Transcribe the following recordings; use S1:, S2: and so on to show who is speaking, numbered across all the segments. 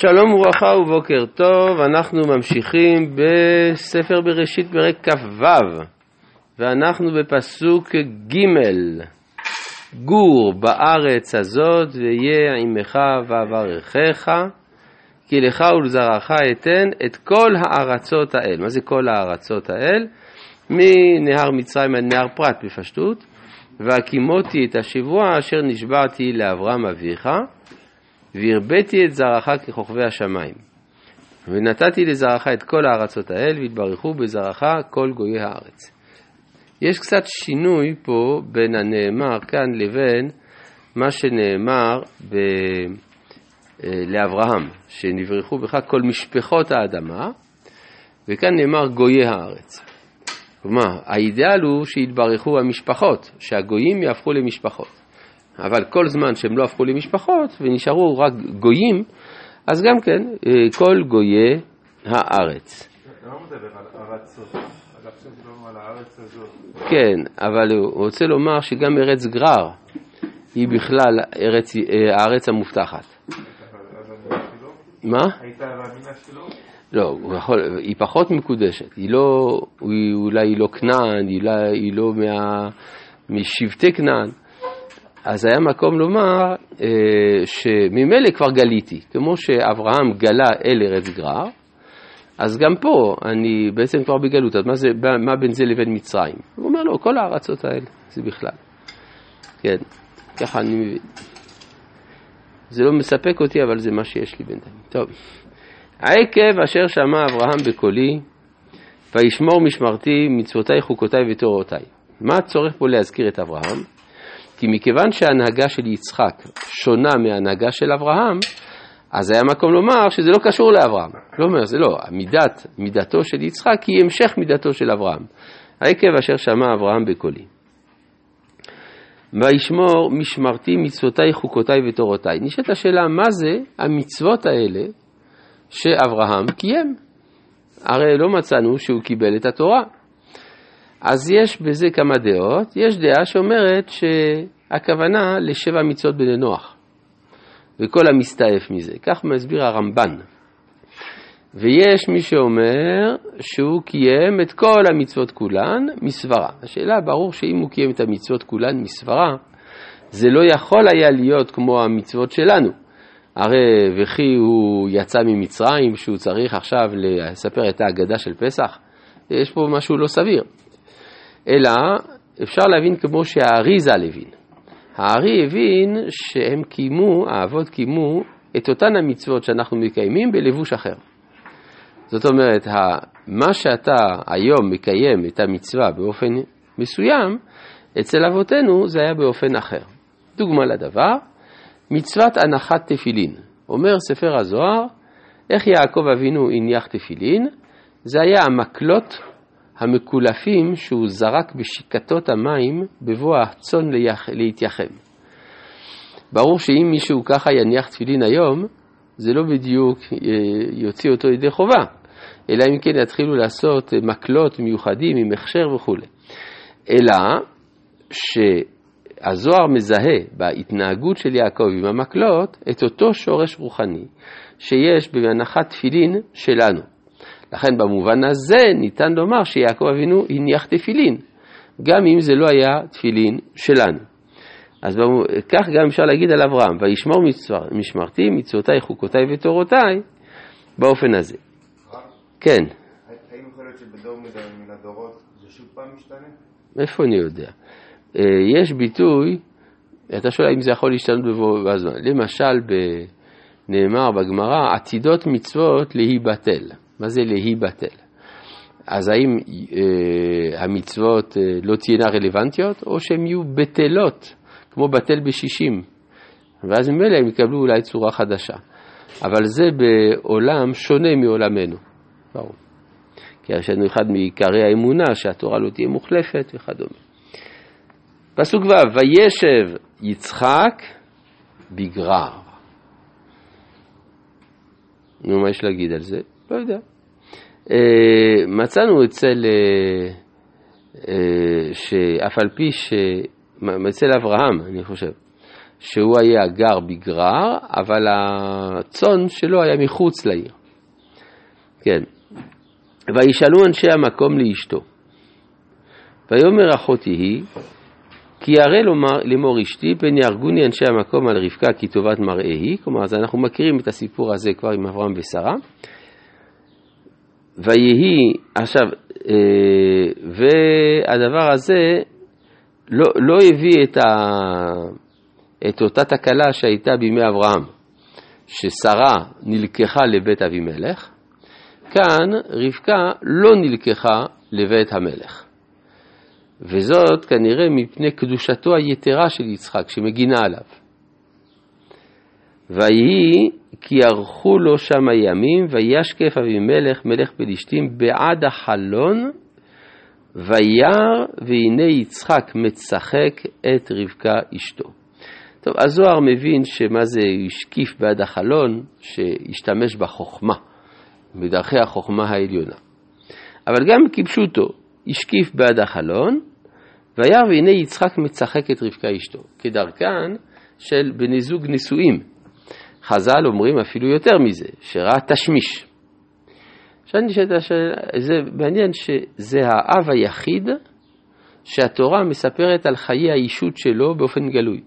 S1: שלום וברכה ובוקר טוב, אנחנו ממשיכים בספר בראשית פרק כ"ו ואנחנו בפסוק ג' גור בארץ הזאת ויהיה עמך ואברכך כי לך ולזרעך אתן את כל הארצות האל. מה זה כל הארצות האל? מנהר מצרים עד נהר פרת בפשטות והקימותי את השבוע אשר נשבעתי לאברהם אביך והרביתי את זרעך ככוכבי השמיים. ונתתי לזרעך את כל הארצות האל, והתברכו בזרעך כל גויי הארץ. יש קצת שינוי פה בין הנאמר כאן לבין מה שנאמר ב... אה, לאברהם, שנברחו בך כל משפחות האדמה, וכאן נאמר גויי הארץ. כלומר, האידאל הוא שיתברכו המשפחות, שהגויים יהפכו למשפחות. אבל כל זמן שהם לא הפכו למשפחות ונשארו רק גויים, אז גם כן, אה, כל גויי הארץ. כן, אבל הוא רוצה לומר שגם ארץ גרר היא בכלל ארץ, אה, הארץ המובטחת. מה? לא, הוא יכול, היא פחות מקודשת, היא לא, אולי היא לא כנען, היא לא, היא לא מה, משבטי כנען, אז היה מקום לומר אה, שממילא כבר גליתי, כמו שאברהם גלה אל ארץ גרר, אז גם פה אני בעצם כבר בגלות, אז מה, זה, מה בין זה לבין מצרים? הוא אומר לו, לא, כל הארצות האלה, זה בכלל. כן, ככה אני מבין. זה לא מספק אותי, אבל זה מה שיש לי בינתיים. טוב. העקב אשר שמע אברהם בקולי, וישמור משמרתי מצוותי חוקותי ותורותיי. מה הצורך פה להזכיר את אברהם? כי מכיוון שההנהגה של יצחק שונה מההנהגה של אברהם, אז היה מקום לומר שזה לא קשור לאברהם. לא אומר, זה לא, מידת, מידתו של יצחק היא המשך מידתו של אברהם. העקב אשר שמע אברהם בקולי. וישמור משמרתי מצוותי חוקותיי ותורותיי. נשאלת השאלה, מה זה המצוות האלה שאברהם קיים? הרי לא מצאנו שהוא קיבל את התורה. אז יש בזה כמה דעות. יש דעה שאומרת שהכוונה לשבע מצוות בני נוח, וכל המסתעף מזה. כך מסביר הרמב"ן. ויש מי שאומר שהוא קיים את כל המצוות כולן מסברה. השאלה, ברור שאם הוא קיים את המצוות כולן מסברה, זה לא יכול היה להיות כמו המצוות שלנו. הרי וכי הוא יצא ממצרים, שהוא צריך עכשיו לספר את ההגדה של פסח? יש פה משהו לא סביר. אלא אפשר להבין כמו שהארי ז"ל הבין. הארי הבין שהם קיימו, האבות קיימו את אותן המצוות שאנחנו מקיימים בלבוש אחר. זאת אומרת, מה שאתה היום מקיים את המצווה באופן מסוים, אצל אבותינו זה היה באופן אחר. דוגמה לדבר, מצוות הנחת תפילין. אומר ספר הזוהר, איך יעקב אבינו הניח תפילין? זה היה המקלות המקולפים שהוא זרק בשיקתות המים בבוא הצאן להתייחם. ברור שאם מישהו ככה יניח תפילין היום, זה לא בדיוק אה, יוציא אותו ידי חובה, אלא אם כן יתחילו לעשות מקלות מיוחדים עם הכשר וכו'. אלא שהזוהר מזהה בהתנהגות של יעקב עם המקלות את אותו שורש רוחני שיש בהנחת תפילין שלנו. לכן במובן הזה ניתן לומר שיעקב אבינו הניח תפילין, גם אם זה לא היה תפילין שלנו. אז כך גם אפשר להגיד על אברהם, וישמור משמרתי, מצוותיי, חוקותיי ותורותיי, באופן הזה. כן.
S2: האם יכול להיות שבדור מן הדורות זה שוב פעם משתנה?
S1: איפה אני יודע? אה, יש ביטוי, אתה שואל אם זה יכול להשתנות בבוא הזמן. למשל, נאמר בגמרא, עתידות מצוות להיבטל. מה זה להיבטל? אז האם אה, המצוות אה, לא תהיינה רלוונטיות, או שהן יהיו בטלות, כמו בטל בשישים, ואז ממילא הם יקבלו אולי צורה חדשה. אבל זה בעולם שונה מעולמנו, ברור. כי יש לנו אחד מעיקרי האמונה, שהתורה לא תהיה מוחלפת וכדומה. פסוק ו', וישב יצחק בגרר. נו, מה יש להגיד על זה? לא יודע. אה, מצאנו אצל, אה, אה, שאף על פי ש... אצל אברהם, אני חושב, שהוא היה גר בגרר, אבל הצאן שלו היה מחוץ לעיר. כן. וישאלו אנשי המקום לאשתו. ויאמר אחותי היא, כי ירא לאמור אשתי, פן יהרגוני אנשי המקום על רבקה כי טובת מראה היא. כלומר, אז אנחנו מכירים את הסיפור הזה כבר עם אברהם ושרה. ויהי, עכשיו, אה, והדבר הזה לא, לא הביא את, ה, את אותה תקלה שהייתה בימי אברהם, ששרה נלקחה לבית אבימלך, כאן רבקה לא נלקחה לבית המלך. וזאת כנראה מפני קדושתו היתרה של יצחק שמגינה עליו. ויהי כי ערכו לו שם הימים, וישקף אבימלך מלך פלישתים בעד החלון, וירא והנה יצחק מצחק את רבקה אשתו. טוב, הזוהר מבין שמה זה השקיף בעד החלון, שהשתמש בחוכמה, בדרכי החוכמה העליונה. אבל גם כפשוטו, השקיף בעד החלון, וירא והנה יצחק מצחק את רבקה אשתו, כדרכן של בני זוג נשואים. חז"ל אומרים אפילו יותר מזה, שראה תשמיש. עכשיו נשאלת השאלה, זה מעניין שזה האב היחיד שהתורה מספרת על חיי האישות שלו באופן גלוי.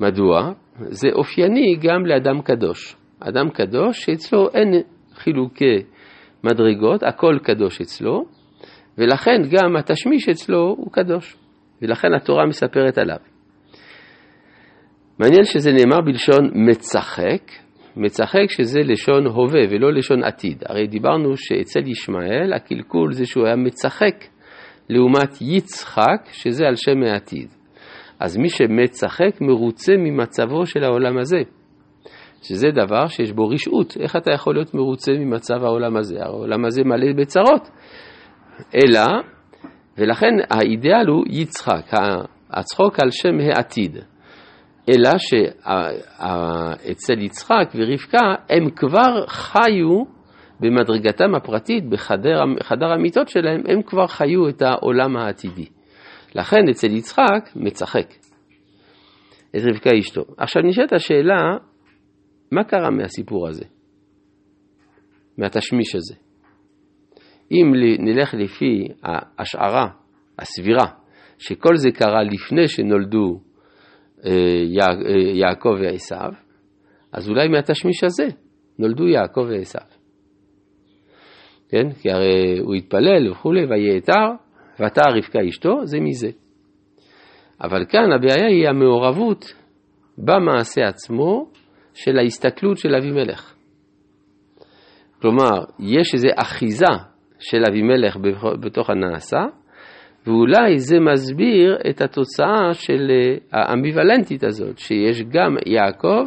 S1: מדוע? זה אופייני גם לאדם קדוש. אדם קדוש שאצלו אין חילוקי מדרגות, הכל קדוש אצלו, ולכן גם התשמיש אצלו הוא קדוש, ולכן התורה מספרת עליו. מעניין שזה נאמר בלשון מצחק, מצחק שזה לשון הווה ולא לשון עתיד. הרי דיברנו שאצל ישמעאל הקלקול זה שהוא היה מצחק לעומת יצחק, שזה על שם העתיד. אז מי שמצחק מרוצה ממצבו של העולם הזה. שזה דבר שיש בו רשעות. איך אתה יכול להיות מרוצה ממצב העולם הזה? העולם הזה מלא בצרות. אלא, ולכן האידאל הוא יצחק, הצחוק על שם העתיד. אלא שאצל יצחק ורבקה הם כבר חיו במדרגתם הפרטית, בחדר המיטות שלהם, הם כבר חיו את העולם העתידי. לכן אצל יצחק מצחק את רבקה אשתו. עכשיו נשאלת השאלה, מה קרה מהסיפור הזה? מהתשמיש הזה? אם נלך לפי ההשערה הסבירה, שכל זה קרה לפני שנולדו יעקב ועשיו, אז אולי מהתשמיש הזה נולדו יעקב ועשיו. כן? כי הרי הוא התפלל וכולי, ויעתר, ועתה רבקה אשתו, זה מזה. אבל כאן הבעיה היא המעורבות במעשה עצמו של ההסתכלות של אבימלך. כלומר, יש איזו אחיזה של אבימלך בתוך הנעשה, ואולי זה מסביר את התוצאה של אה, האמביוולנטית הזאת, שיש גם יעקב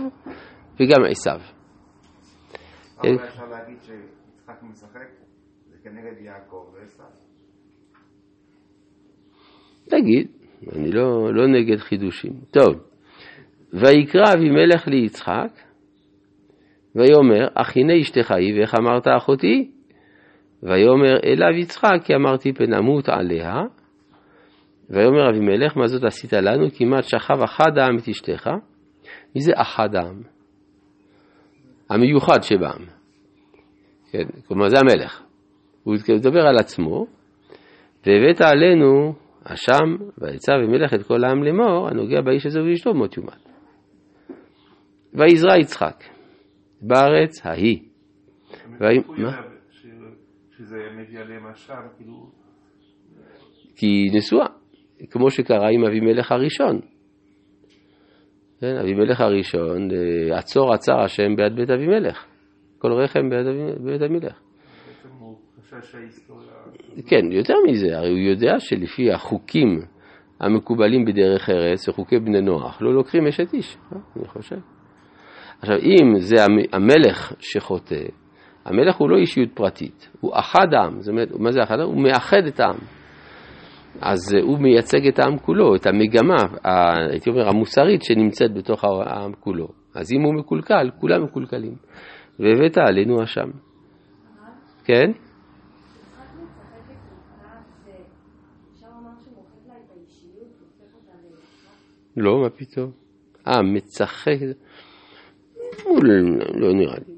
S1: וגם עשיו.
S2: אבל כן? אפשר להגיד שיצחק משחק, זה כנגד יעקב ועשיו.
S1: תגיד, אני לא, לא נגד חידושים. טוב, ויקרא אבימלך ליצחק, ויאמר, הנה אשתך היא, ואיך אמרת אחותי? ויאמר אליו יצחק, כי אמרתי פן אמות עליה, ויאמר אבימלך, מה זאת עשית לנו? כמעט שכב אחד העם את אשתך. מי זה אחד העם? המיוחד שבעם. כן, כלומר זה המלך. הוא מדבר על עצמו, והבאת עלינו אשם, ויצא אבימלך את כל העם לאמור, הנוגע באיש הזה ובאשתו מות יומת. ויזרע יצחק בארץ ההיא.
S2: כאילו...
S1: כי היא נשואה. כמו שקרה עם אבימלך הראשון. כן, אבימלך הראשון, אה, עצור עצר השם ביד בית אבימלך. כל רחם ביד בית אבימלך. כן, יותר מזה, הרי הוא יודע שלפי החוקים המקובלים בדרך ארץ, וחוקי בני נוח, לא לוקחים אשת איש, אה, אני חושב. עכשיו, אם זה המלך שחוטא, המלך הוא לא אישיות פרטית, הוא אחד העם, מה זה אחד העם? הוא מאחד את העם. אז הוא מייצג את העם כולו, את המגמה, הייתי אומר, המוסרית שנמצאת בתוך העם כולו. אז אם הוא מקולקל, כולם מקולקלים. והבאת עלינו אשם. כן? לא, מה פתאום? אה, מצחק, לא, לא נראה לי.